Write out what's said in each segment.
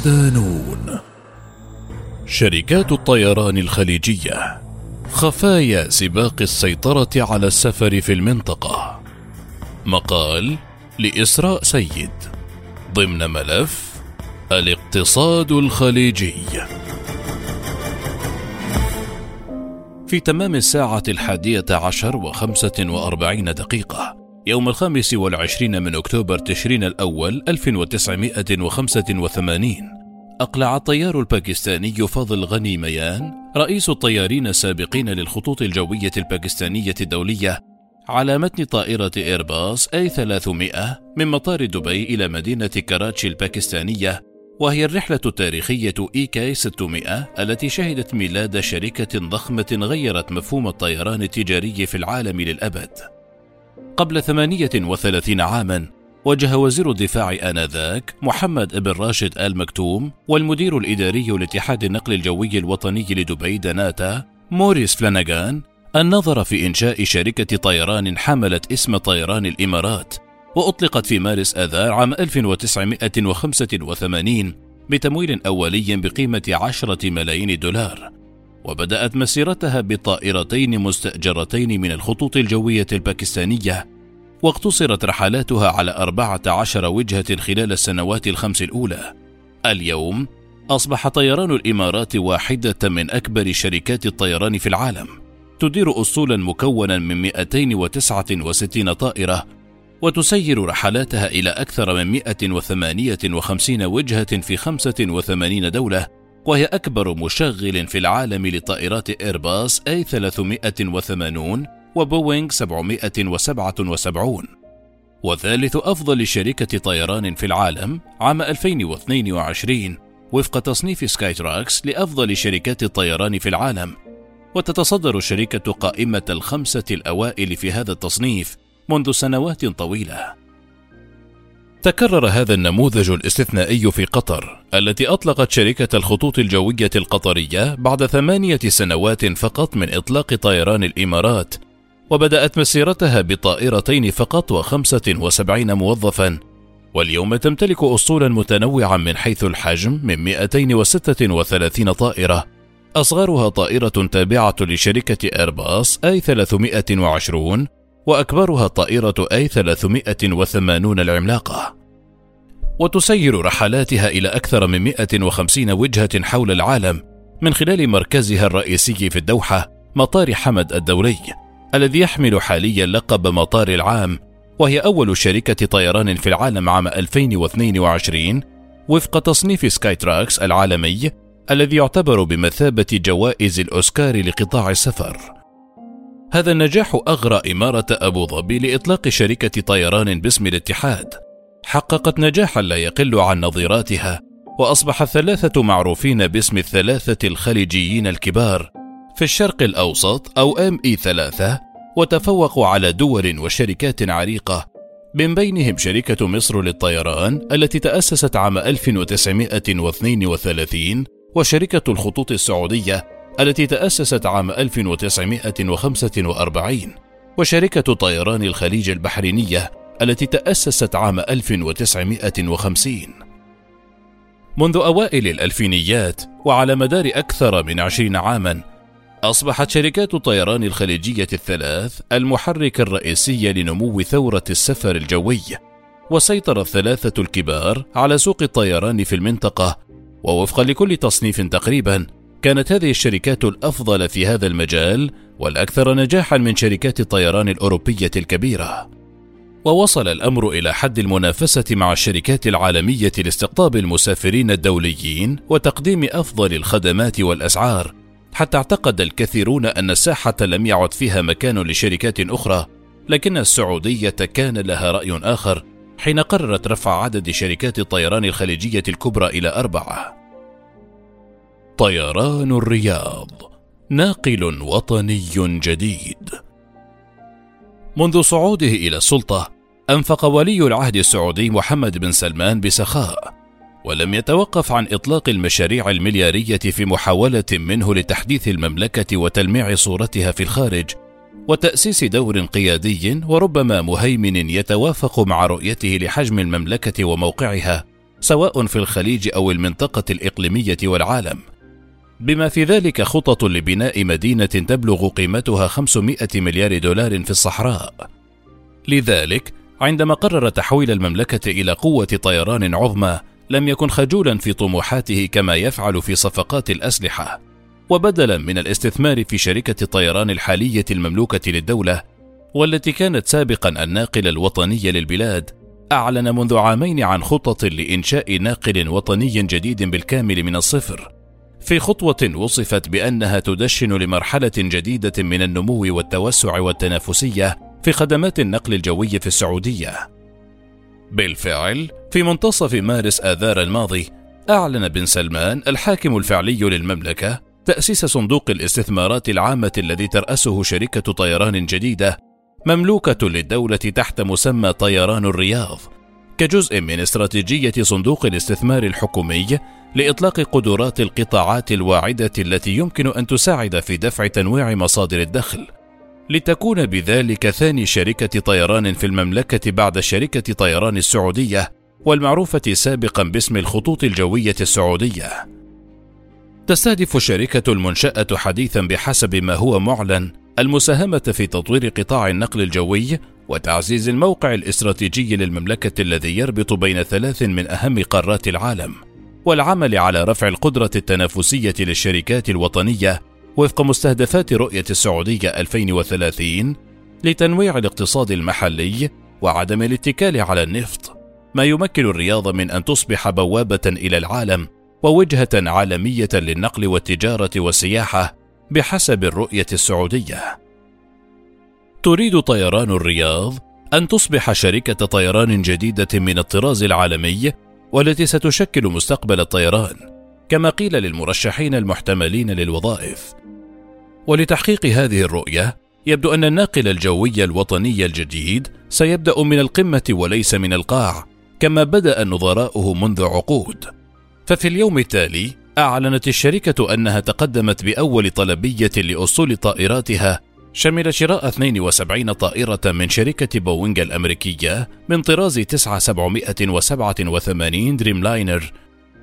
صدانون شركات الطيران الخليجية خفايا سباق السيطرة على السفر في المنطقة. مقال لإسراء سيد. ضمن ملف الاقتصاد الخليجي. في تمام الساعة الحادية عشر وخمسة وأربعين دقيقة يوم الخامس والعشرين من أكتوبر تشرين الأول 1985 أقلع الطيار الباكستاني فاضل غني ميان رئيس الطيارين السابقين للخطوط الجوية الباكستانية الدولية على متن طائرة إيرباص أي 300 من مطار دبي إلى مدينة كراتشي الباكستانية وهي الرحلة التاريخية إي كي 600 التي شهدت ميلاد شركة ضخمة غيرت مفهوم الطيران التجاري في العالم للأبد. قبل 38 عاما وجه وزير الدفاع آنذاك محمد بن راشد آل مكتوم والمدير الإداري لاتحاد النقل الجوي الوطني لدبي دناتا موريس فلاناغان النظر في إنشاء شركة طيران حملت اسم طيران الإمارات وأطلقت في مارس آذار عام 1985 بتمويل أولي بقيمة عشرة ملايين دولار. وبدأت مسيرتها بطائرتين مستأجرتين من الخطوط الجوية الباكستانية واقتصرت رحلاتها على 14 وجهة خلال السنوات الخمس الأولى. اليوم أصبح طيران الإمارات واحدة من أكبر شركات الطيران في العالم تدير أسطولا مكونا من 269 طائرة وتسير رحلاتها إلى أكثر من 158 وجهة في 85 دولة وهي أكبر مشغل في العالم لطائرات إيرباص أي 380 وبوينغ 777 وثالث أفضل شركة طيران في العالم عام 2022 وفق تصنيف Skytrax لأفضل شركات الطيران في العالم. وتتصدر الشركة قائمة الخمسة الأوائل في هذا التصنيف منذ سنوات طويلة. تكرر هذا النموذج الاستثنائي في قطر التي أطلقت شركة الخطوط الجوية القطرية بعد ثمانية سنوات فقط من إطلاق طيران الإمارات وبدأت مسيرتها بطائرتين فقط وخمسة وسبعين موظفا واليوم تمتلك اسطولا متنوعا من حيث الحجم من 236 طائرة. أصغرها طائرة تابعة لشركة إيرباص أي 320 وأكبرها الطائرة أي 380 العملاقة. وتسير رحلاتها إلى أكثر من 150 وجهة حول العالم من خلال مركزها الرئيسي في الدوحة مطار حمد الدولي الذي يحمل حاليا لقب مطار العام وهي أول شركة طيران في العالم عام 2022 وفق تصنيف Skytrax العالمي الذي يعتبر بمثابة جوائز الأوسكار لقطاع السفر. هذا النجاح أغرى إمارة أبو ظبي لإطلاق شركة طيران باسم الاتحاد. حققت نجاحا لا يقل عن نظيراتها وأصبح الثلاثة معروفين باسم الثلاثة الخليجيين الكبار في الشرق الأوسط أو ام اي ثلاثة وتفوقوا على دول وشركات عريقة. من بينهم شركة مصر للطيران التي تأسست عام 1932 وشركة الخطوط السعودية التي تأسست عام 1945 وشركة طيران الخليج البحرينية التي تأسست عام 1950 منذ أوائل الألفينيات وعلى مدار أكثر من عشرين عاما أصبحت شركات الطيران الخليجية الثلاث المحرك الرئيسي لنمو ثورة السفر الجوي وسيطر الثلاثة الكبار على سوق الطيران في المنطقة ووفقا لكل تصنيف تقريبا كانت هذه الشركات الأفضل في هذا المجال والأكثر نجاحا من شركات الطيران الأوروبية الكبيرة. ووصل الأمر إلى حد المنافسة مع الشركات العالمية لاستقطاب المسافرين الدوليين وتقديم أفضل الخدمات والأسعار حتى اعتقد الكثيرون أن الساحة لم يعد فيها مكان لشركات أخرى لكن السعودية كان لها رأي آخر حين قررت رفع عدد شركات الطيران الخليجية الكبرى إلى أربعة. طيران الرياض. ناقل وطني جديد. منذ صعوده إلى السلطة أنفق ولي العهد السعودي محمد بن سلمان بسخاء ولم يتوقف عن إطلاق المشاريع المليارية في محاولة منه لتحديث المملكة وتلميع صورتها في الخارج وتأسيس دور قيادي وربما مهيمن يتوافق مع رؤيته لحجم المملكة وموقعها سواء في الخليج أو المنطقة الإقليمية والعالم. بما في ذلك خطط لبناء مدينة تبلغ قيمتها 500 مليار دولار في الصحراء. لذلك عندما قرر تحويل المملكة إلى قوة طيران عظمى لم يكن خجولا في طموحاته كما يفعل في صفقات الأسلحة. وبدلا من الاستثمار في شركة الطيران الحالية المملوكة للدولة والتي كانت سابقا الناقل الوطني للبلاد أعلن منذ عامين عن خطط لإنشاء ناقل وطني جديد بالكامل من الصفر. في خطوة وصفت بأنها تدشن لمرحلة جديدة من النمو والتوسع والتنافسية في خدمات النقل الجوي في السعودية. بالفعل، في منتصف مارس آذار الماضي، أعلن بن سلمان الحاكم الفعلي للمملكة تأسيس صندوق الاستثمارات العامة الذي ترأسه شركة طيران جديدة مملوكة للدولة تحت مسمى طيران الرياض، كجزء من استراتيجية صندوق الاستثمار الحكومي لإطلاق قدرات القطاعات الواعدة التي يمكن أن تساعد في دفع تنويع مصادر الدخل، لتكون بذلك ثاني شركة طيران في المملكة بعد شركة طيران السعودية والمعروفة سابقا باسم الخطوط الجوية السعودية. تستهدف الشركة المنشأة حديثا بحسب ما هو معلن المساهمة في تطوير قطاع النقل الجوي وتعزيز الموقع الاستراتيجي للمملكة الذي يربط بين ثلاث من أهم قارات العالم، والعمل على رفع القدرة التنافسية للشركات الوطنية وفق مستهدفات رؤية السعودية 2030 لتنويع الاقتصاد المحلي وعدم الاتكال على النفط، ما يمكن الرياض من أن تصبح بوابة إلى العالم ووجهة عالمية للنقل والتجارة والسياحة. بحسب الرؤية السعودية. تريد طيران الرياض أن تصبح شركة طيران جديدة من الطراز العالمي والتي ستشكل مستقبل الطيران، كما قيل للمرشحين المحتملين للوظائف. ولتحقيق هذه الرؤية، يبدو أن الناقل الجوي الوطني الجديد سيبدأ من القمة وليس من القاع، كما بدأ نظراؤه منذ عقود. ففي اليوم التالي أعلنت الشركة أنها تقدمت بأول طلبية لأصول طائراتها شمل شراء 72 طائرة من شركة بوينغ الأمريكية من طراز 9787 Dreamliner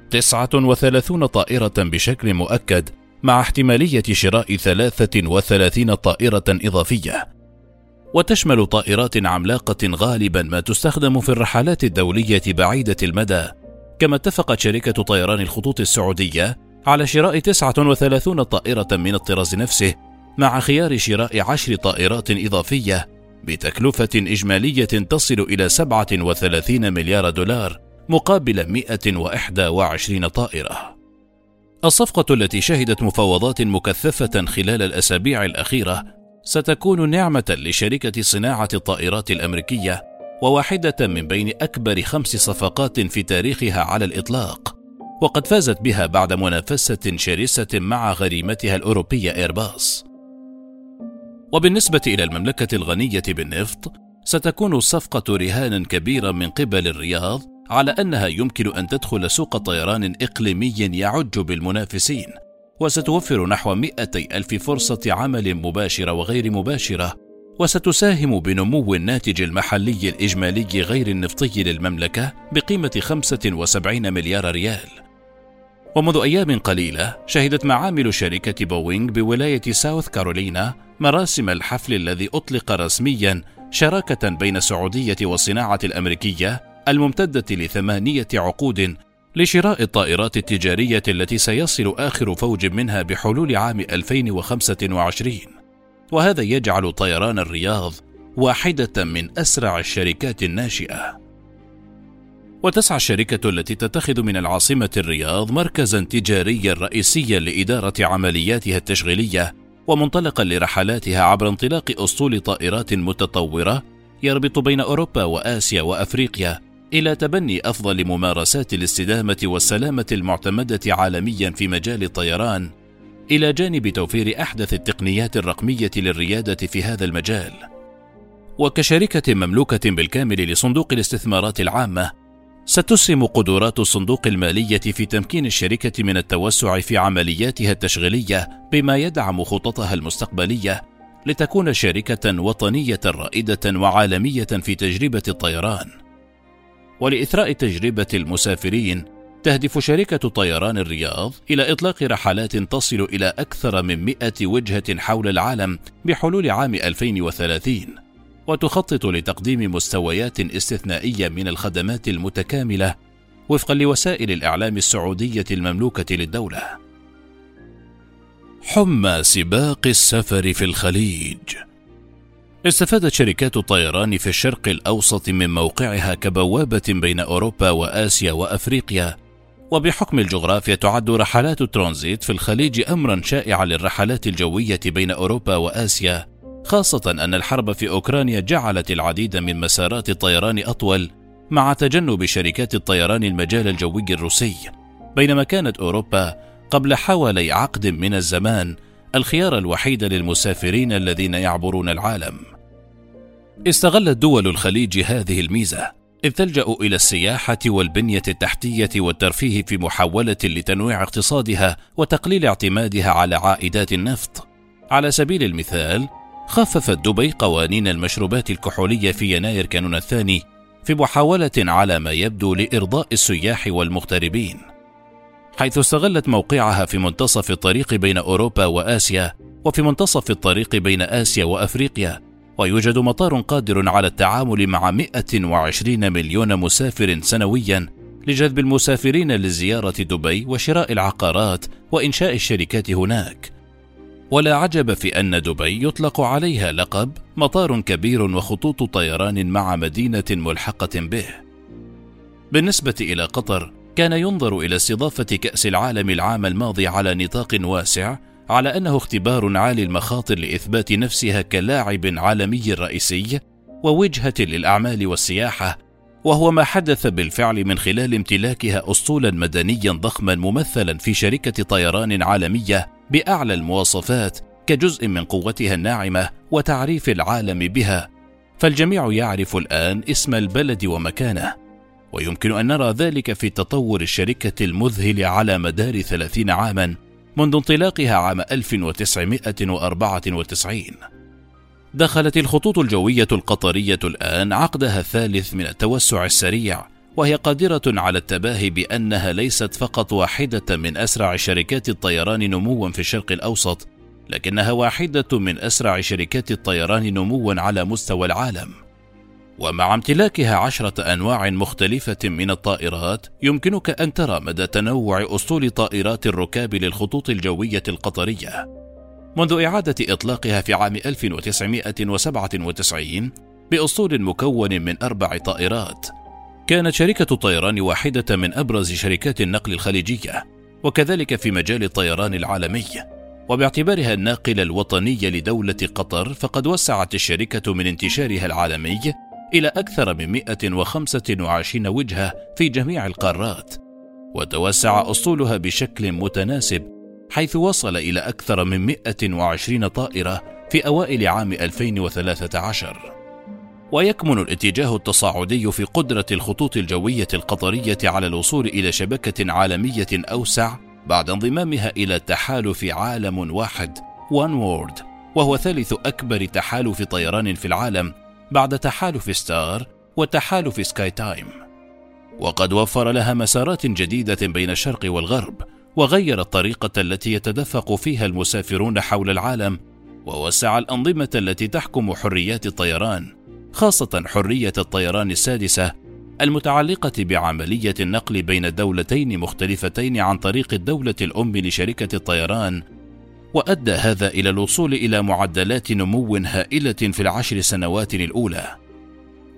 39 طائرة بشكل مؤكد مع احتمالية شراء 33 طائرة إضافية. وتشمل طائرات عملاقة غالبا ما تستخدم في الرحلات الدولية بعيدة المدى. كما اتفقت شركة طيران الخطوط السعودية على شراء 39 طائرة من الطراز نفسه مع خيار شراء عشر طائرات إضافية بتكلفة إجمالية تصل إلى 37 مليار دولار مقابل 121 طائرة. الصفقة التي شهدت مفاوضات مكثفة خلال الأسابيع الأخيرة ستكون نعمة لشركة صناعة الطائرات الأمريكية وواحدة من بين أكبر خمس صفقات في تاريخها على الإطلاق، وقد فازت بها بعد منافسة شرسة مع غريمتها الأوروبية إيرباص. وبالنسبة إلى المملكة الغنية بالنفط، ستكون الصفقة رهانا كبيرا من قبل الرياض على أنها يمكن أن تدخل سوق طيران إقليمي يعج بالمنافسين، وستوفر نحو 200 ألف فرصة عمل مباشرة وغير مباشرة، وستساهم بنمو الناتج المحلي الإجمالي غير النفطي للمملكة بقيمة 75 مليار ريال. ومنذ أيام قليلة شهدت معامل شركة بوينغ بولاية ساوث كارولينا مراسم الحفل الذي أطلق رسميا شراكة بين السعودية والصناعة الأمريكية الممتدة لثمانية عقود لشراء الطائرات التجارية التي سيصل آخر فوج منها بحلول عام 2025 وهذا يجعل طيران الرياض واحدة من أسرع الشركات الناشئة. وتسعى الشركة التي تتخذ من العاصمة الرياض مركزا تجاريا رئيسيا لإدارة عملياتها التشغيلية ومنطلقا لرحلاتها عبر انطلاق أسطول طائرات متطورة يربط بين أوروبا وآسيا وأفريقيا إلى تبني أفضل ممارسات الاستدامة والسلامة المعتمدة عالميا في مجال الطيران إلى جانب توفير أحدث التقنيات الرقمية للريادة في هذا المجال. وكشركة مملوكة بالكامل لصندوق الاستثمارات العامة، ستسهم قدرات الصندوق المالية في تمكين الشركة من التوسع في عملياتها التشغيلية بما يدعم خططها المستقبلية لتكون شركة وطنية رائدة وعالمية في تجربة الطيران. ولإثراء تجربة المسافرين تهدف شركة طيران الرياض إلى إطلاق رحلات تصل إلى أكثر من 100 وجهة حول العالم بحلول عام 2030 وتخطط لتقديم مستويات استثنائية من الخدمات المتكاملة وفقا لوسائل الإعلام السعودية المملوكة للدولة. حمى سباق السفر في الخليج استفادت شركات الطيران في الشرق الأوسط من موقعها كبوابة بين أوروبا وآسيا وأفريقيا وبحكم الجغرافيا تعد رحلات الترانزيت في الخليج أمرا شائعا للرحلات الجوية بين أوروبا وآسيا خاصة أن الحرب في أوكرانيا جعلت العديد من مسارات الطيران أطول مع تجنب شركات الطيران المجال الجوي الروسي. بينما كانت أوروبا قبل حوالي عقد من الزمان الخيار الوحيد للمسافرين الذين يعبرون العالم. استغلت دول الخليج هذه الميزة. إذ تلجأ إلى السياحة والبنية التحتية والترفيه في محاولة لتنويع اقتصادها وتقليل اعتمادها على عائدات النفط. على سبيل المثال خففت دبي قوانين المشروبات الكحولية في يناير كانون الثاني في محاولة على ما يبدو لإرضاء السياح والمغتربين. حيث استغلت موقعها في منتصف الطريق بين أوروبا وآسيا وفي منتصف الطريق بين آسيا وأفريقيا ويوجد مطار قادر على التعامل مع 120 مليون مسافر سنويا لجذب المسافرين لزيارة دبي وشراء العقارات وإنشاء الشركات هناك. ولا عجب في أن دبي يطلق عليها لقب مطار كبير وخطوط طيران مع مدينة ملحقة به. بالنسبة إلى قطر، كان ينظر إلى استضافة كأس العالم العام الماضي على نطاق واسع على أنه اختبار عالي المخاطر لإثبات نفسها كلاعب عالمي رئيسي ووجهة للأعمال والسياحة وهو ما حدث بالفعل من خلال امتلاكها اسطولا مدنيا ضخما ممثلا في شركة طيران عالمية بأعلى المواصفات كجزء من قوتها الناعمة وتعريف العالم بها. فالجميع يعرف الآن اسم البلد ومكانه ويمكن أن نرى ذلك في تطور الشركة المذهل على مدار ثلاثين عاما. منذ انطلاقها عام 1994 دخلت الخطوط الجوية القطرية الآن عقدها الثالث من التوسع السريع وهي قادرة على التباهي بأنها ليست فقط واحدة من أسرع شركات الطيران نموا في الشرق الأوسط لكنها واحدة من أسرع شركات الطيران نموا على مستوى العالم. ومع امتلاكها عشرة أنواع مختلفة من الطائرات يمكنك أن ترى مدى تنوع أسطول طائرات الركاب للخطوط الجوية القطرية. منذ إعادة إطلاقها في عام 1997 بأسطول مكون من أربع طائرات كانت شركة الطيران واحدة من أبرز شركات النقل الخليجية وكذلك في مجال الطيران العالمي. وباعتبارها الناقل الوطني لدولة قطر فقد وسعت الشركة من انتشارها العالمي إلى أكثر من 125 وجهة في جميع القارات وتوسع أسطولها بشكل متناسب حيث وصل إلى أكثر من 120 طائرة في أوائل عام 2013 ويكمن الاتجاه التصاعدي في قدرة الخطوط الجوية القطرية على الوصول إلى شبكة عالمية أوسع بعد انضمامها إلى تحالف عالم واحد One World وهو ثالث أكبر تحالف طيران في العالم بعد تحالف ستار وتحالف SkyTeam. وقد وفر لها مسارات جديدة بين الشرق والغرب وغير الطريقة التي يتدفق فيها المسافرون حول العالم ووسع الأنظمة التي تحكم حريات الطيران خاصة حرية الطيران السادسة المتعلقة بعملية النقل بين دولتين مختلفتين عن طريق الدولة الأم لشركة الطيران وأدى هذا إلى الوصول إلى معدلات نمو هائلة في العشر سنوات الأولى.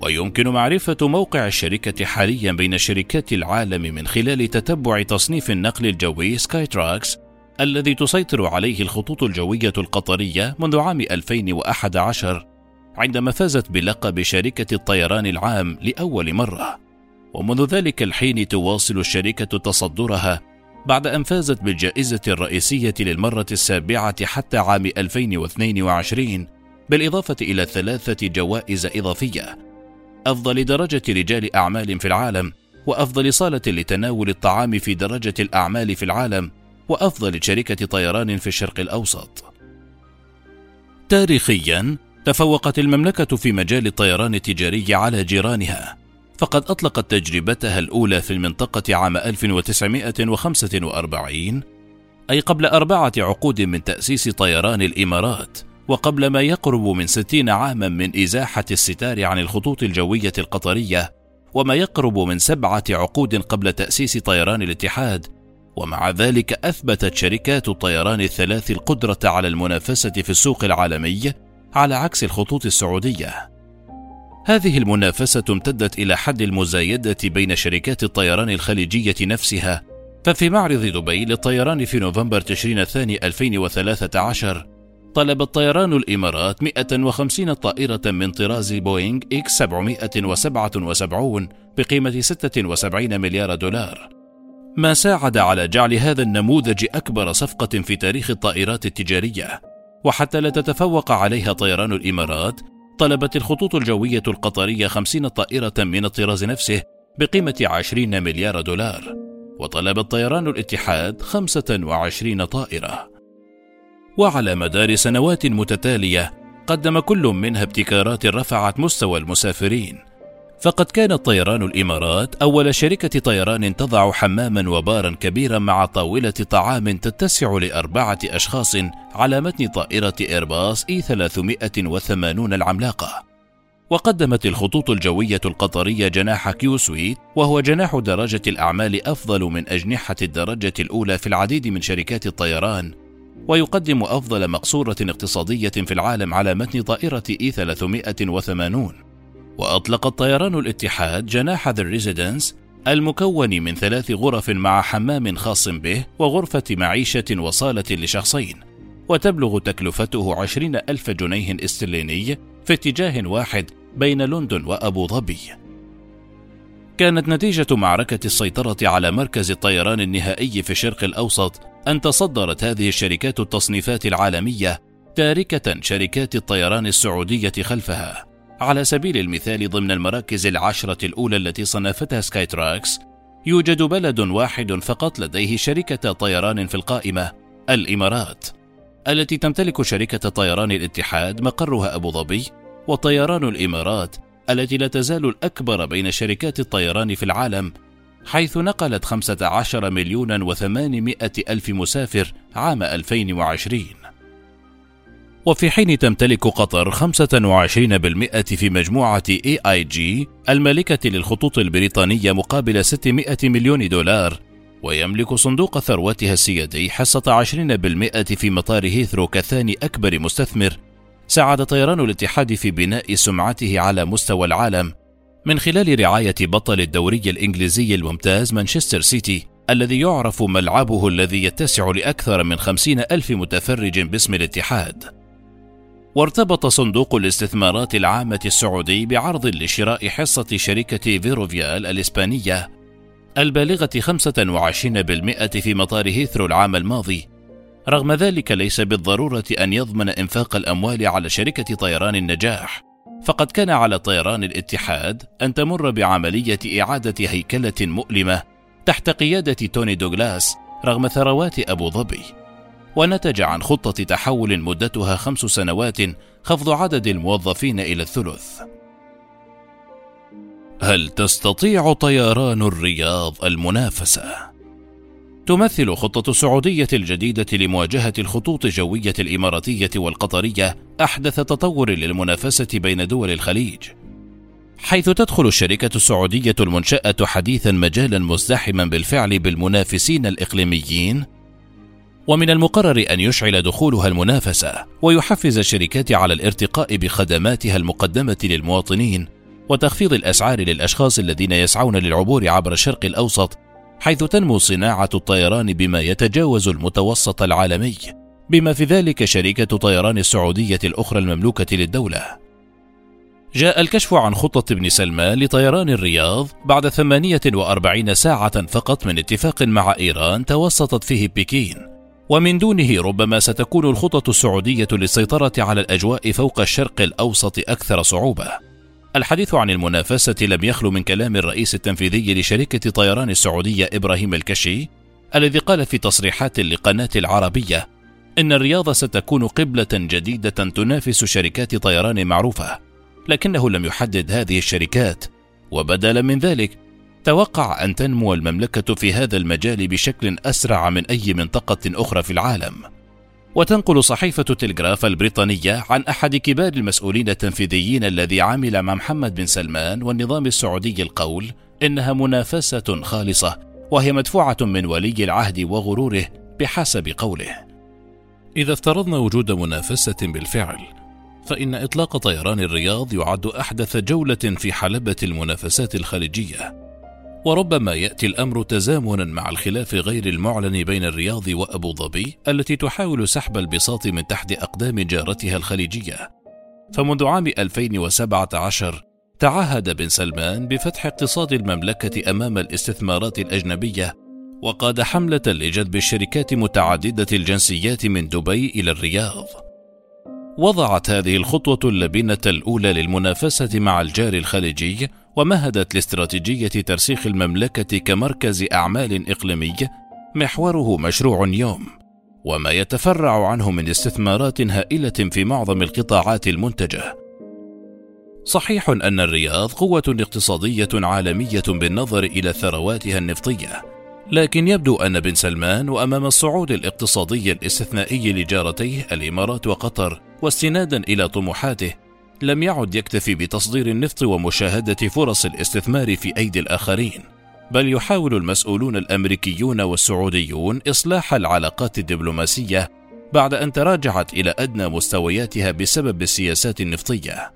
ويمكن معرفة موقع الشركة حاليا بين شركات العالم من خلال تتبع تصنيف النقل الجوي Skytrax الذي تسيطر عليه الخطوط الجوية القطرية منذ عام 2011 عندما فازت بلقب شركة الطيران العام لأول مرة. ومنذ ذلك الحين تواصل الشركة تصدرها بعد أن فازت بالجائزة الرئيسية للمرة السابعة حتى عام 2022 بالإضافة إلى ثلاثة جوائز إضافية. أفضل درجة رجال أعمال في العالم وأفضل صالة لتناول الطعام في درجة الأعمال في العالم وأفضل شركة طيران في الشرق الأوسط. تاريخيا تفوقت المملكة في مجال الطيران التجاري على جيرانها. فقد أطلقت تجربتها الأولى في المنطقة عام 1945 أي قبل أربعة عقود من تأسيس طيران الإمارات وقبل ما يقرب من ستين عاما من إزاحة الستار عن الخطوط الجوية القطرية وما يقرب من سبعة عقود قبل تأسيس طيران الاتحاد ومع ذلك أثبتت شركات الطيران الثلاث القدرة على المنافسة في السوق العالمي على عكس الخطوط السعودية. هذه المنافسة امتدت إلى حد المزايدة بين شركات الطيران الخليجية نفسها. ففي معرض دبي للطيران في نوفمبر تشرين الثاني 2013 طلبت طيران الإمارات 150 طائرة من طراز بوينغ X 777 بقيمة 76 مليار دولار. ما ساعد على جعل هذا النموذج أكبر صفقة في تاريخ الطائرات التجارية. وحتى لا تتفوق عليها طيران الإمارات طلبت الخطوط الجوية القطرية 50 طائرة من الطراز نفسه بقيمة 20 مليار دولار وطلب الطيران الاتحاد 25 طائرة. وعلى مدار سنوات متتالية قدم كل منها ابتكارات رفعت مستوى المسافرين فقد كانت طيران الإمارات أول شركة طيران تضع حماما وبارا كبيرا مع طاولة طعام تتسع لأربعة أشخاص على متن طائرة إيرباص إي 380 العملاقة. وقدمت الخطوط الجوية القطرية جناح Qsuite وهو جناح درجة الأعمال أفضل من أجنحة الدرجة الأولى في العديد من شركات الطيران ويقدم أفضل مقصورة اقتصادية في العالم على متن طائرة A 380 وأطلق طيران الاتحاد جناح The Residence المكون من ثلاث غرف مع حمام خاص به وغرفة معيشة وصالة لشخصين. وتبلغ تكلفته عشرين ألف جنيه استرليني في اتجاه واحد بين لندن وأبو ظبي. كانت نتيجة معركة السيطرة على مركز الطيران النهائي في الشرق الأوسط أن تصدرت هذه الشركات التصنيفات العالمية تاركة شركات الطيران السعودية خلفها. على سبيل المثال ضمن المراكز العشرة الأولى التي صنفتها Skytrax يوجد بلد واحد فقط لديه شركة طيران في القائمة الإمارات التي تمتلك شركة طيران الاتحاد مقرها أبو ظبي وطيران الإمارات التي لا تزال الأكبر بين شركات الطيران في العالم حيث نقلت 15 مليون و800 ألف مسافر عام 2020 وفي حين تمتلك قطر 25% في مجموعة AIG المالكة للخطوط البريطانية مقابل 600 مليون دولار ويملك صندوق ثروتها السيادي حصة 20% في مطار هيثرو كثاني أكبر مستثمر. ساعد طيران الاتحاد في بناء سمعته على مستوى العالم من خلال رعاية بطل الدوري الإنجليزي الممتاز مانشستر سيتي الذي يعرف ملعبه الذي يتسع لأكثر من خمسين ألف متفرج باسم الاتحاد. وارتبط صندوق الاستثمارات العامة السعودي بعرض لشراء حصة شركة فيروفيال الإسبانية البالغة 25% في مطار هيثرو العام الماضي. رغم ذلك ليس بالضرورة أن يضمن إنفاق الأموال على شركة طيران النجاح. فقد كان على طيران الاتحاد أن تمر بعملية إعادة هيكلة مؤلمة تحت قيادة توني دوغلاس رغم ثروات أبو ظبي. ونتج عن خطة تحول مدتها خمس سنوات خفض عدد الموظفين إلى الثلث. هل تستطيع طيران الرياض المنافسة؟ تمثل خطة السعودية الجديدة لمواجهة الخطوط الجوية الإماراتية والقطرية أحدث تطور للمنافسة بين دول الخليج. حيث تدخل الشركة السعودية المنشأة حديثا مجالا مزدحما بالفعل بالمنافسين الإقليميين ومن المقرر أن يشعل دخولها المنافسة ويحفز الشركات على الارتقاء بخدماتها المقدمة للمواطنين وتخفيض الأسعار للأشخاص الذين يسعون للعبور عبر الشرق الأوسط حيث تنمو صناعة الطيران بما يتجاوز المتوسط العالمي بما في ذلك شركة طيران السعودية الأخرى المملوكة للدولة. جاء الكشف عن خطة ابن سلمان لطيران الرياض بعد 48 ساعة فقط من اتفاق مع إيران توسطت فيه بكين. ومن دونه ربما ستكون الخطط السعودية للسيطرة على الأجواء فوق الشرق الأوسط أكثر صعوبة. الحديث عن المنافسة لم يخلو من كلام الرئيس التنفيذي لشركة طيران السعودية إبراهيم الكشي، الذي قال في تصريحات لقناة العربية إن الرياض ستكون قبلة جديدة تنافس شركات طيران معروفة، لكنه لم يحدد هذه الشركات، وبدلا من ذلك توقع أن تنمو المملكة في هذا المجال بشكل أسرع من أي منطقة أخرى في العالم. وتنقل صحيفة تلغراف البريطانية عن أحد كبار المسؤولين التنفيذيين الذي عمل مع محمد بن سلمان والنظام السعودي القول إنها منافسة خالصة وهي مدفوعة من ولي العهد وغروره بحسب قوله. إذا افترضنا وجود منافسة بالفعل، فإن إطلاق طيران الرياض يعد أحدث جولة في حلبة المنافسات الخليجية. وربما يأتي الأمر تزامنا مع الخلاف غير المعلن بين الرياض وأبو ظبي التي تحاول سحب البساط من تحت أقدام جارتها الخليجية. فمنذ عام 2017 تعهد بن سلمان بفتح اقتصاد المملكة أمام الاستثمارات الأجنبية وقاد حملة لجذب الشركات متعددة الجنسيات من دبي إلى الرياض. وضعت هذه الخطوة اللبنة الأولى للمنافسة مع الجار الخليجي ومهدت لاستراتيجية ترسيخ المملكة كمركز أعمال إقليمي محوره مشروع يوم، وما يتفرع عنه من استثمارات هائلة في معظم القطاعات المنتجة. صحيح أن الرياض قوة اقتصادية عالمية بالنظر إلى ثرواتها النفطية، لكن يبدو أن بن سلمان وأمام الصعود الاقتصادي الاستثنائي لجارتيه الإمارات وقطر واستنادا إلى طموحاته لم يعد يكتفي بتصدير النفط ومشاهدة فرص الاستثمار في أيدي الآخرين بل يحاول المسؤولون الأمريكيون والسعوديون إصلاح العلاقات الدبلوماسية بعد أن تراجعت إلى أدنى مستوياتها بسبب السياسات النفطية.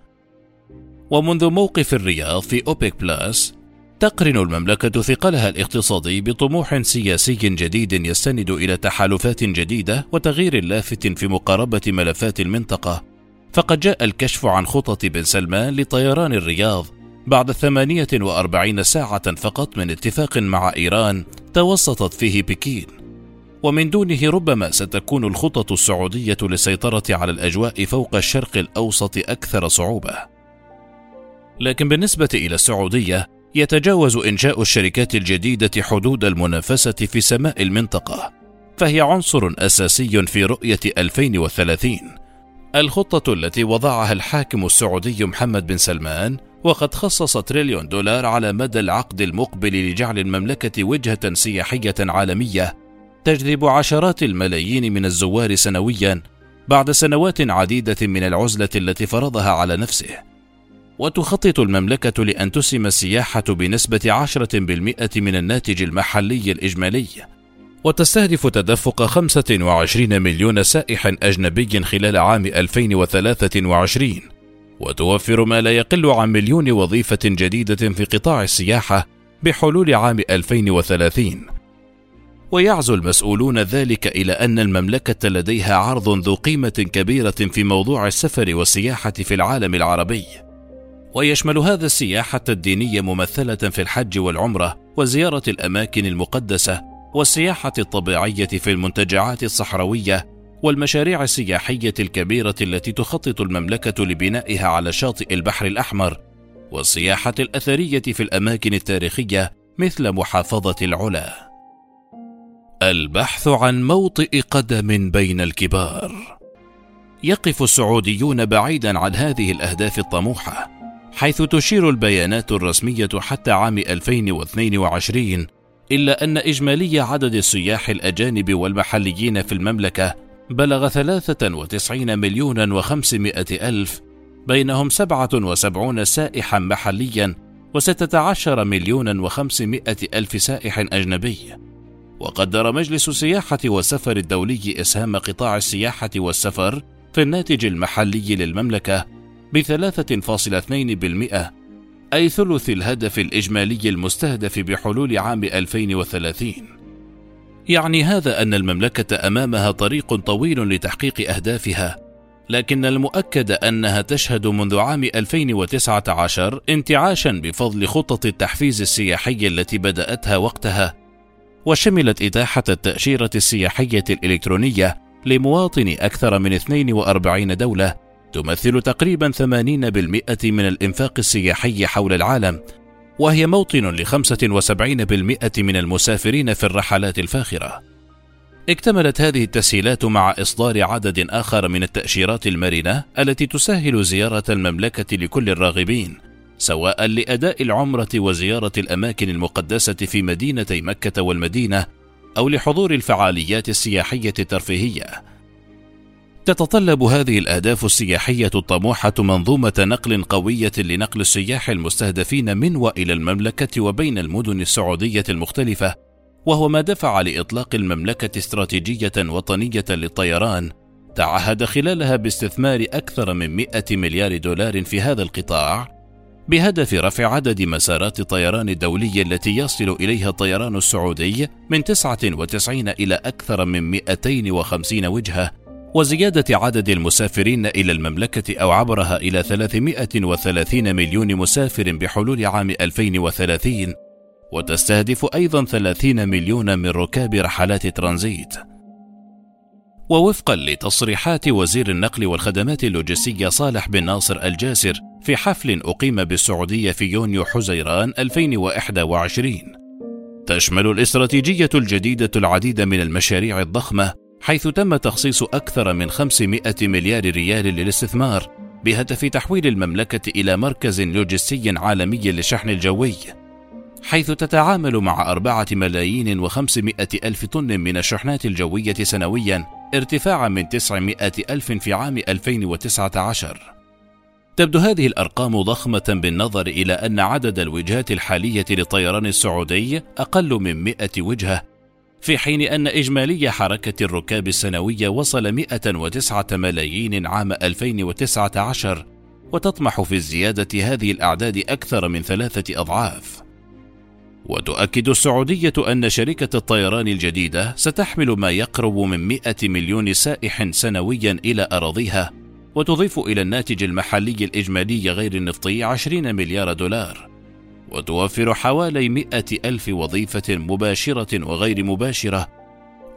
ومنذ موقف الرياض في أوبك Plus تقرن المملكة ثقلها الاقتصادي بطموح سياسي جديد يستند إلى تحالفات جديدة وتغيير لافت في مقاربة ملفات المنطقة. فقد جاء الكشف عن خطط بن سلمان لطيران الرياض بعد 48 ساعة فقط من اتفاق مع إيران توسطت فيه بكين. ومن دونه ربما ستكون الخطط السعودية للسيطرة على الأجواء فوق الشرق الأوسط أكثر صعوبة. لكن بالنسبة إلى السعودية يتجاوز إنشاء الشركات الجديدة حدود المنافسة في سماء المنطقة فهي عنصر أساسي في رؤية 2030 الخطة التي وضعها الحاكم السعودي محمد بن سلمان وقد خصص تريليون دولار على مدى العقد المقبل لجعل المملكة وجهة سياحية عالمية تجذب عشرات الملايين من الزوار سنويا بعد سنوات عديدة من العزلة التي فرضها على نفسه. وتخطط المملكة لأن تسهم السياحة بنسبة عشرة بالمئة من الناتج المحلي الإجمالي وتستهدف تدفق 25 مليون سائح أجنبي خلال عام 2023 وتوفر ما لا يقل عن مليون وظيفة جديدة في قطاع السياحة بحلول عام 2030 ويعزو المسؤولون ذلك إلى أن المملكة لديها عرض ذو قيمة كبيرة في موضوع السفر والسياحة في العالم العربي. ويشمل هذا السياحة الدينية ممثلة في الحج والعمرة وزيارة الأماكن المقدسة والسياحة الطبيعية في المنتجعات الصحراوية والمشاريع السياحية الكبيرة التي تخطط المملكة لبنائها على شاطئ البحر الأحمر والسياحة الأثرية في الأماكن التاريخية مثل محافظة العلا. البحث عن موطئ قدم بين الكبار. يقف السعوديون بعيدا عن هذه الأهداف الطموحة، حيث تشير البيانات الرسمية حتى عام 2022 إلا أن إجمالي عدد السياح الأجانب والمحليين في المملكة بلغ 93 مليون وخمسمائة ألف بينهم 77 سائحا محليا و16 مليون وخمسمائة ألف سائح أجنبي. وقدر مجلس السياحة والسفر الدولي إسهام قطاع السياحة والسفر في الناتج المحلي للمملكة بثلاثة فاصلة اثنين بالمئة أي ثلث الهدف الإجمالي المستهدف بحلول عام 2030 يعني هذا أن المملكة أمامها طريق طويل لتحقيق أهدافها لكن المؤكد أنها تشهد منذ عام 2019 انتعاشا بفضل خطط التحفيز السياحي التي بدأتها وقتها وشملت إتاحة التأشيرة السياحية الإلكترونية لمواطني أكثر من 42 دولة تمثل تقريبا 80% من الإنفاق السياحي حول العالم وهي موطن ل 75% من المسافرين في الرحلات الفاخرة. اكتملت هذه التسهيلات مع إصدار عدد آخر من التأشيرات المرنة التي تسهل زيارة المملكة لكل الراغبين، سواء لأداء العمرة وزيارة الأماكن المقدسة في مدينتي مكة والمدينة أو لحضور الفعاليات السياحية الترفيهية. تتطلب هذه الأهداف السياحية الطموحة منظومة نقل قوية لنقل السياح المستهدفين من وإلى المملكة وبين المدن السعودية المختلفة، وهو ما دفع لإطلاق المملكة استراتيجية وطنية للطيران تعهد خلالها باستثمار أكثر من 100 مليار دولار في هذا القطاع بهدف رفع عدد مسارات الطيران الدولي التي يصل إليها الطيران السعودي من 99 إلى أكثر من 250 وجهة. وزيادة عدد المسافرين إلى المملكة أو عبرها إلى 330 مليون مسافر بحلول عام 2030 وتستهدف أيضا 30 مليون من ركاب رحلات ترانزيت. ووفقا لتصريحات وزير النقل والخدمات اللوجستية صالح بن ناصر الجاسر في حفل أقيم بالسعودية في يونيو حزيران 2021 تشمل الاستراتيجية الجديدة العديد من المشاريع الضخمة حيث تم تخصيص أكثر من 500 مليار ريال للاستثمار بهدف تحويل المملكة إلى مركز لوجستي عالمي للشحن الجوي حيث تتعامل مع أربعة ملايين وخمسمائة ألف طن من الشحنات الجوية سنويا ارتفاعا من 900 ألف في عام 2019 تبدو هذه الأرقام ضخمة بالنظر إلى أن عدد الوجهات الحالية للطيران السعودي أقل من 100 وجهة في حين أن إجمالي حركة الركاب السنوية وصل 109 ملايين عام 2019 وتطمح في الزيادة هذه الأعداد أكثر من ثلاثة أضعاف. وتؤكد السعودية أن شركة الطيران الجديدة ستحمل ما يقرب من 100 مليون سائح سنويا إلى أراضيها وتضيف إلى الناتج المحلي الإجمالي غير النفطي 20 مليار دولار. وتوفر حوالي 100 ألف وظيفة مباشرة وغير مباشرة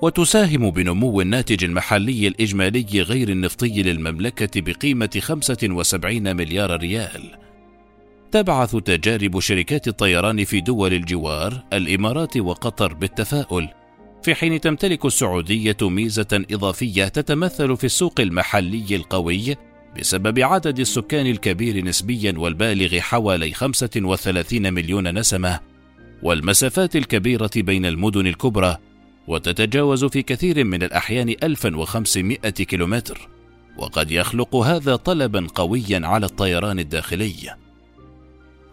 وتساهم بنمو الناتج المحلي الإجمالي غير النفطي للمملكة بقيمة 75 مليار ريال. تبعث تجارب شركات الطيران في دول الجوار الإمارات وقطر بالتفاؤل في حين تمتلك السعودية ميزة إضافية تتمثل في السوق المحلي القوي بسبب عدد السكان الكبير نسبيا والبالغ حوالي 35 مليون نسمة والمسافات الكبيرة بين المدن الكبرى وتتجاوز في كثير من الأحيان 1500 كيلومتر وقد يخلق هذا طلبا قويا على الطيران الداخلي.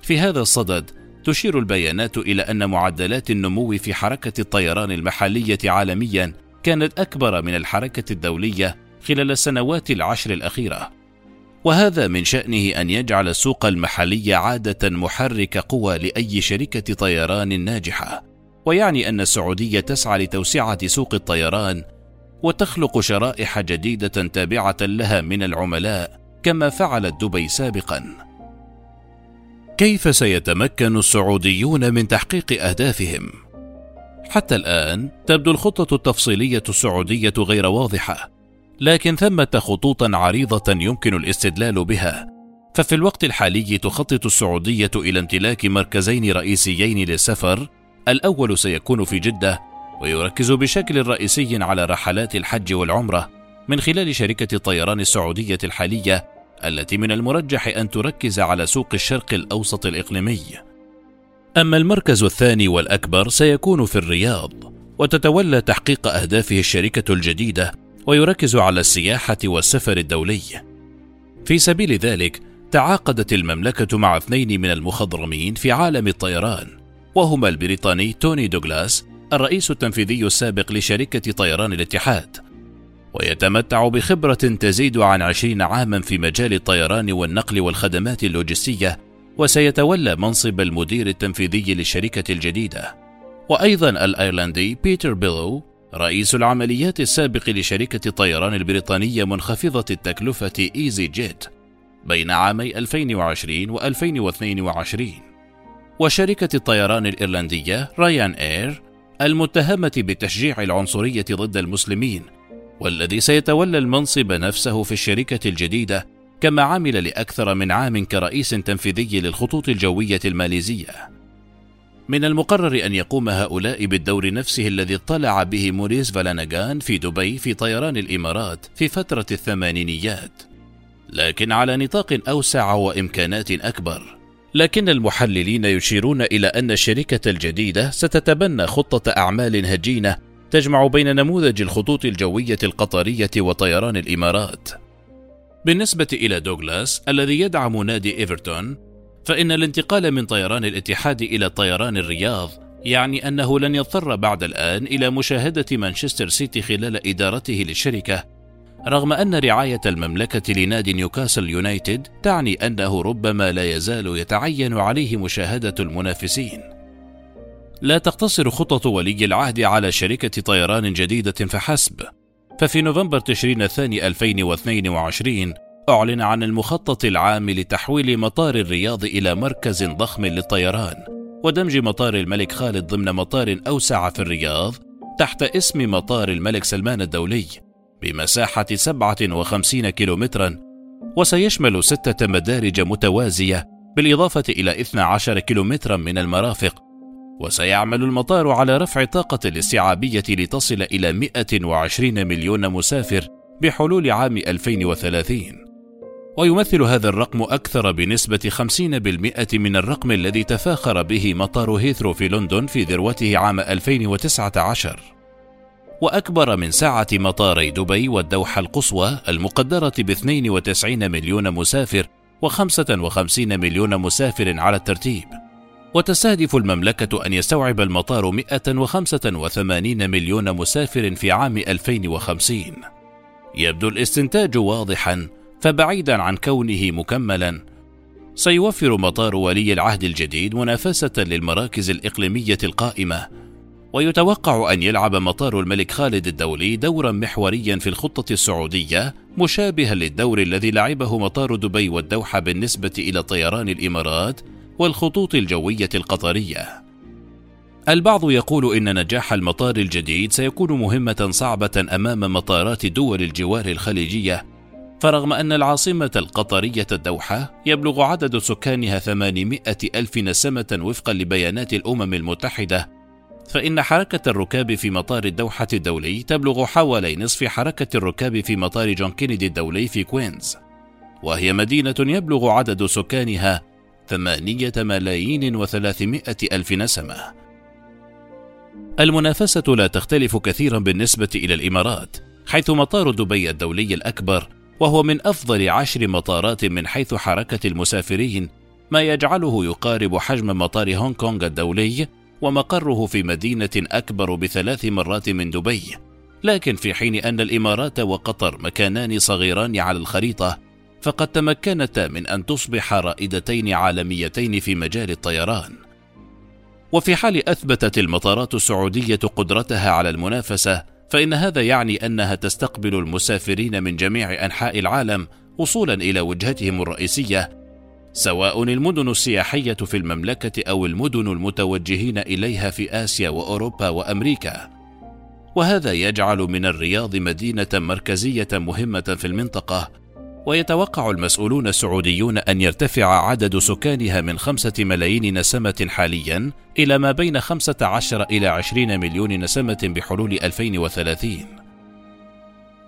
في هذا الصدد تشير البيانات إلى أن معدلات النمو في حركة الطيران المحلية عالميا كانت أكبر من الحركة الدولية خلال السنوات العشر الأخيرة. وهذا من شأنه أن يجعل السوق المحلي عادة محرك قوى لأي شركة طيران ناجحة. ويعني أن السعودية تسعى لتوسعة سوق الطيران وتخلق شرائح جديدة تابعة لها من العملاء كما فعلت دبي سابقا. كيف سيتمكن السعوديون من تحقيق أهدافهم؟ حتى الآن تبدو الخطة التفصيلية السعودية غير واضحة. لكن ثمة خطوطا عريضة يمكن الاستدلال بها. ففي الوقت الحالي تخطط السعودية إلى امتلاك مركزين رئيسيين للسفر. الأول سيكون في جدة ويركز بشكل رئيسي على رحلات الحج والعمرة من خلال شركة الطيران السعودية الحالية التي من المرجح أن تركز على سوق الشرق الأوسط الإقليمي. أما المركز الثاني والأكبر سيكون في الرياض وتتولى تحقيق أهدافه الشركة الجديدة ويركز على السياحة والسفر الدولي. في سبيل ذلك تعاقدت المملكة مع اثنين من المخضرمين في عالم الطيران وهما البريطاني توني دوغلاس الرئيس التنفيذي السابق لشركة طيران الاتحاد. ويتمتع بخبرة تزيد عن عشرين عاما في مجال الطيران والنقل والخدمات اللوجستية وسيتولى منصب المدير التنفيذي للشركة الجديدة. وأيضا الأيرلندي بيتر بيلو رئيس العمليات السابق لشركة الطيران البريطانية منخفضة التكلفة easyJet بين عامي 2020 و 2022 وشركة الطيران الإيرلندية رايان إير المتهمة بتشجيع العنصرية ضد المسلمين والذي سيتولى المنصب نفسه في الشركة الجديدة كما عمل لأكثر من عام كرئيس تنفيذي للخطوط الجوية الماليزية. من المقرر أن يقوم هؤلاء بالدور نفسه الذي اطلع به موريس فالاناغان في دبي في طيران الإمارات في فترة الثمانينيات، لكن على نطاق أوسع وإمكانات أكبر، لكن المحللين يشيرون إلى أن الشركة الجديدة ستتبنى خطة أعمال هجينة تجمع بين نموذج الخطوط الجوية القطرية وطيران الإمارات. بالنسبة إلى دوغلاس الذي يدعم نادي إيفرتون، فإن الانتقال من طيران الاتحاد إلى طيران الرياض يعني أنه لن يضطر بعد الآن إلى مشاهدة مانشستر سيتي خلال إدارته للشركة رغم أن رعاية المملكة لنادي نيوكاسل يونايتد تعني أنه ربما لا يزال يتعين عليه مشاهدة المنافسين. لا تقتصر خطط ولي العهد على شركة طيران جديدة فحسب، ففي نوفمبر تشرين الثاني 2022 أعلن عن المخطط العام لتحويل مطار الرياض إلى مركز ضخم للطيران، ودمج مطار الملك خالد ضمن مطار أوسع في الرياض تحت اسم مطار الملك سلمان الدولي بمساحة 57 كيلومترا وسيشمل ستة مدارج متوازية بالإضافة إلى 12 كيلومترا من المرافق وسيعمل المطار على رفع طاقة الاستيعابية لتصل إلى 120 مليون مسافر بحلول عام 2030 ويمثل هذا الرقم أكثر بنسبة 50% من الرقم الذي تفاخر به مطار هيثرو في لندن في ذروته عام 2019 وأكبر من سعة مطاري دبي والدوحة القصوى المقدرة ب 92 مليون مسافر و55 مليون مسافر على الترتيب. وتستهدف المملكة أن يستوعب المطار 185 مليون مسافر في عام 2050. يبدو الاستنتاج واضحا فبعيدا عن كونه مكملا سيوفر مطار ولي العهد الجديد منافسة للمراكز الإقليمية القائمة ويتوقع أن يلعب مطار الملك خالد الدولي دورا محوريا في الخطة السعودية مشابها للدور الذي لعبه مطار دبي والدوحة بالنسبة إلى طيران الإمارات والخطوط الجوية القطرية. البعض يقول إن نجاح المطار الجديد سيكون مهمة صعبة أمام مطارات دول الجوار الخليجية فرغم أن العاصمة القطرية الدوحة يبلغ عدد سكانها 800 ألف نسمة وفقا لبيانات الأمم المتحدة فإن حركة الركاب في مطار الدوحة الدولي تبلغ حوالي نصف حركة الركاب في مطار جون كينيدي الدولي في كوينز وهي مدينة يبلغ عدد سكانها ثمانية ملايين وثلاثمائة ألف نسمة. المنافسة لا تختلف كثيرا بالنسبة إلى الإمارات حيث مطار دبي الدولي الأكبر وهو من أفضل عشر مطارات من حيث حركة المسافرين ما يجعله يقارب حجم مطار هونغ كونغ الدولي ومقره في مدينة أكبر بثلاث مرات من دبي، لكن في حين أن الإمارات وقطر مكانان صغيران على الخريطة، فقد تمكنتا من أن تصبح رائدتين عالميتين في مجال الطيران. وفي حال أثبتت المطارات السعودية قدرتها على المنافسة، فإن هذا يعني أنها تستقبل المسافرين من جميع أنحاء العالم وصولا إلى وجهتهم الرئيسية سواء المدن السياحية في المملكة أو المدن المتوجهين إليها في آسيا وأوروبا وأمريكا. وهذا يجعل من الرياض مدينة مركزية مهمة في المنطقة، ويتوقع المسؤولون السعوديون أن يرتفع عدد سكانها من خمسة ملايين نسمة حاليا إلى ما بين 15 إلى 20 مليون نسمة بحلول 2030.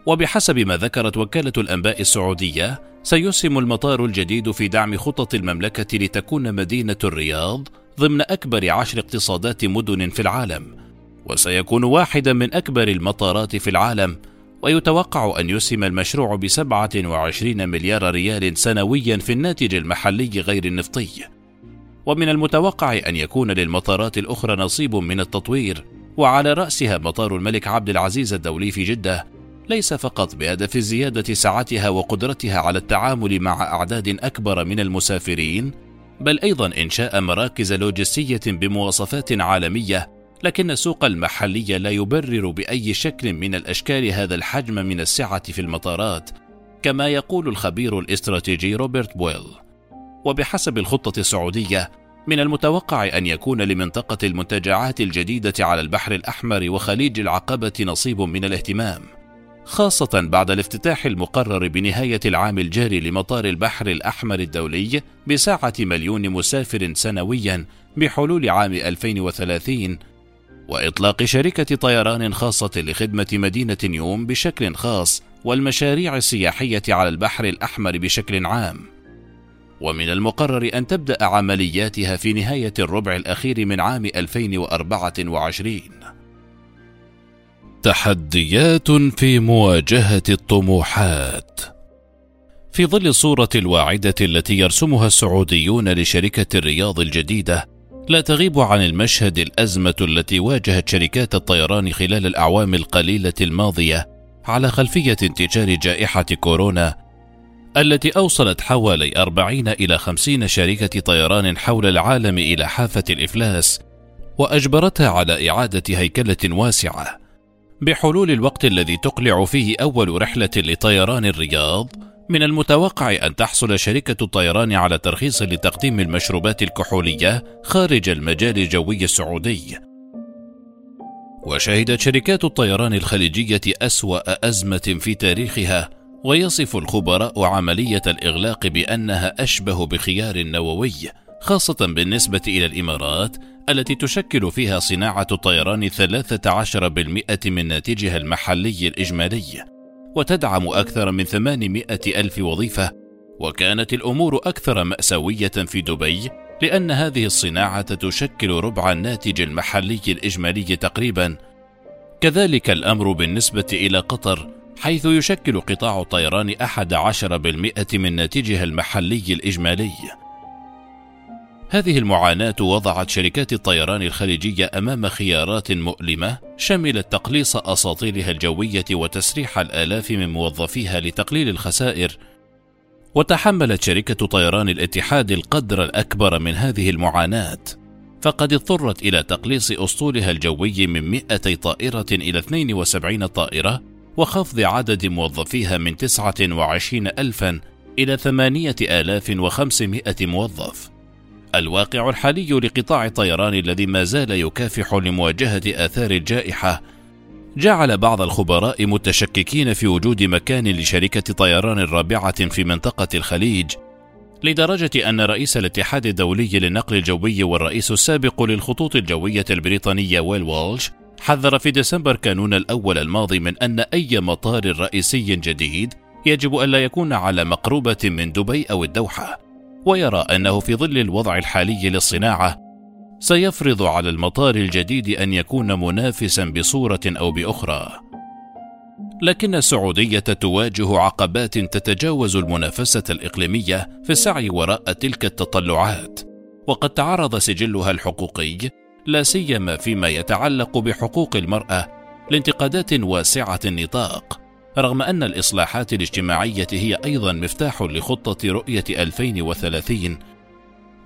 وبحسب ما ذكرت وكالة الأنباء السعودية سيسهم المطار الجديد في دعم خطط المملكة لتكون مدينة الرياض ضمن أكبر عشر اقتصادات مدن في العالم، وسيكون واحدا من أكبر المطارات في العالم، ويتوقع أن يسهم المشروع بسبعة وعشرين مليار ريال سنويا في الناتج المحلي غير النفطي. ومن المتوقع أن يكون للمطارات الأخرى نصيب من التطوير، وعلى رأسها مطار الملك عبد العزيز الدولي في جدة، ليس فقط بهدف زيادة سعتها وقدرتها على التعامل مع أعداد أكبر من المسافرين، بل أيضا إنشاء مراكز لوجستية بمواصفات عالمية، لكن السوق المحلي لا يبرر بأي شكل من الأشكال هذا الحجم من السعة في المطارات، كما يقول الخبير الاستراتيجي روبرت بويل. وبحسب الخطة السعودية، من المتوقع أن يكون لمنطقة المنتجعات الجديدة على البحر الأحمر وخليج العقبة نصيب من الاهتمام. خاصة بعد الافتتاح المقرر بنهاية العام الجاري لمطار البحر الأحمر الدولي بساعة مليون مسافر سنويا بحلول عام 2030 وإطلاق شركة طيران خاصة لخدمة مدينة نيوم بشكل خاص والمشاريع السياحية على البحر الأحمر بشكل عام. ومن المقرر أن تبدأ عملياتها في نهاية الربع الأخير من عام 2024 تحديات في مواجهة الطموحات في ظل الصورة الواعدة التي يرسمها السعوديون لشركة الرياض الجديدة لا تغيب عن المشهد الأزمة التي واجهت شركات الطيران خلال الأعوام القليلة الماضية على خلفية انتشار جائحة كورونا التي أوصلت حوالي 40 إلى 50 شركة طيران حول العالم إلى حافة الإفلاس وأجبرتها على إعادة هيكلة واسعة. بحلول الوقت الذي تقلع فيه أول رحلة لطيران الرياض من المتوقع أن تحصل شركة الطيران على ترخيص لتقديم المشروبات الكحولية خارج المجال الجوي السعودي. وشهدت شركات الطيران الخليجية أسوأ أزمة في تاريخها، ويصف الخبراء عملية الإغلاق بأنها أشبه بخيار نووي، خاصة بالنسبة إلى الإمارات التي تشكل فيها صناعة الطيران 13% من ناتجها المحلي الإجمالي. وتدعم أكثر من 800 ألف وظيفة وكانت الأمور أكثر مأساوية في دبي لأن هذه الصناعة تشكل ربع الناتج المحلي الإجمالي تقريبا. كذلك الأمر بالنسبة إلى قطر حيث يشكل قطاع الطيران أحد عشر بالمئة من ناتجها المحلي الإجمالي. هذه المعاناة وضعت شركات الطيران الخليجية أمام خيارات مؤلمة شملت تقليص أساطيلها الجوية وتسريح الآلاف من موظفيها لتقليل الخسائر. وتحملت شركة طيران الاتحاد القدر الأكبر من هذه المعاناة. فقد اضطرت إلى تقليص أسطولها الجوي من 200 طائرة إلى 72 طائرة وخفض عدد موظفيها من 29 ألفا إلى 8500 موظف. الواقع الحالي لقطاع الطيران الذي ما زال يكافح لمواجهة آثار الجائحة. جعل بعض الخبراء متشككين في وجود مكان لشركة طيران رابعة في منطقة الخليج لدرجة أن رئيس الاتحاد الدولي للنقل الجوي والرئيس السابق للخطوط الجوية البريطانية ويل والش حذر في ديسمبر كانون الأول الماضي من أن أي مطار رئيسي جديد يجب الا يكون على مقروبه من دبي أو الدوحة. ويرى أنه في ظل الوضع الحالي للصناعة سيفرض على المطار الجديد أن يكون منافسا بصورة أو بأخرى. لكن السعودية تواجه عقبات تتجاوز المنافسة الإقليمية في السعي وراء تلك التطلعات وقد تعرض سجلها الحقوقي لا سيما فيما يتعلق بحقوق المرأة لانتقادات واسعة النطاق. رغم أن الإصلاحات الاجتماعية هي أيضا مفتاح لخطة رؤية 2030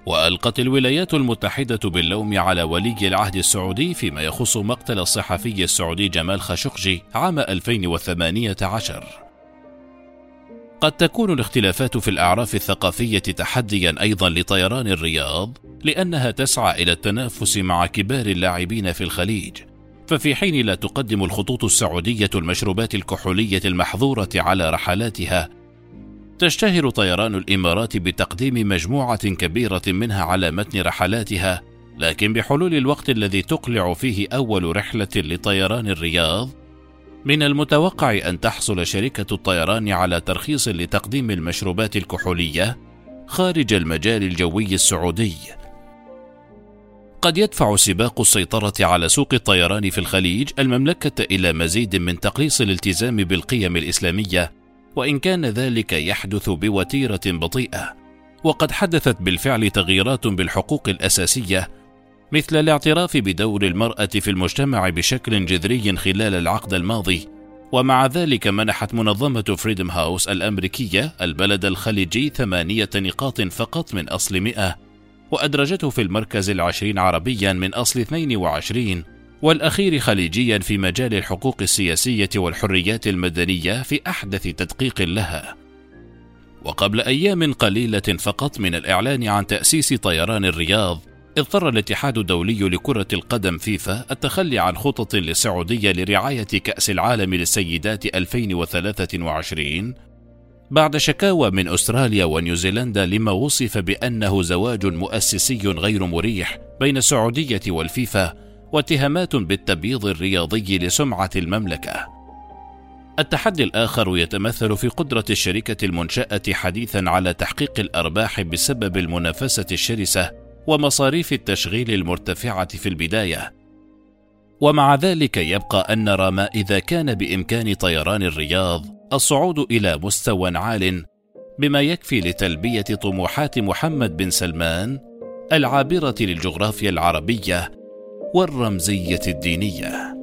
وألقت الولايات المتحدة باللوم على ولي العهد السعودي فيما يخص مقتل الصحفي السعودي جمال خاشقجي عام 2018 قد تكون الاختلافات في الأعراف الثقافية تحديا أيضا لطيران الرياض لأنها تسعى إلى التنافس مع كبار اللاعبين في الخليج. ففي حين لا تقدم الخطوط السعودية المشروبات الكحولية المحظورة على رحلاتها تشتهر طيران الإمارات بتقديم مجموعة كبيرة منها على متن رحلاتها لكن بحلول الوقت الذي تقلع فيه أول رحلة لطيران الرياض من المتوقع أن تحصل شركة الطيران على ترخيص لتقديم المشروبات الكحولية خارج المجال الجوي السعودي. قد يدفع سباق السيطرة على سوق الطيران في الخليج المملكة إلى مزيد من تقليص الالتزام بالقيم الإسلامية، وإن كان ذلك يحدث بوتيرة بطيئة، وقد حدثت بالفعل تغييرات بالحقوق الأساسية مثل الاعتراف بدور المرأة في المجتمع بشكل جذري خلال العقد الماضي، ومع ذلك منحت منظمة فريدم هاوس الأمريكية البلد الخليجي ثمانية نقاط فقط من أصل مئة. وأدرجته في المركز العشرين عربيا من أصل 22 والأخير خليجيا في مجال الحقوق السياسية والحريات المدنية في أحدث تدقيق لها. وقبل أيام قليلة فقط من الإعلان عن تأسيس طيران الرياض، اضطر الاتحاد الدولي لكرة القدم فيفا التخلي عن خطط للسعودية لرعاية كأس العالم للسيدات 2023 بعد شكاوى من أستراليا ونيوزيلندا لما وصف بأنه زواج مؤسسي غير مريح بين السعودية والفيفا واتهامات بالتبييض الرياضي لسمعة المملكة التحدي الآخر يتمثل في قدرة الشركة المنشأة حديثا على تحقيق الأرباح بسبب المنافسة الشرسة ومصاريف التشغيل المرتفعة في البداية. ومع ذلك يبقى أن نرى ما إذا كان بإمكان طيران الرياض الصعود إلى مستوى عال بما يكفي لتلبية طموحات محمد بن سلمان العابرة للجغرافيا العربية والرمزية الدينية.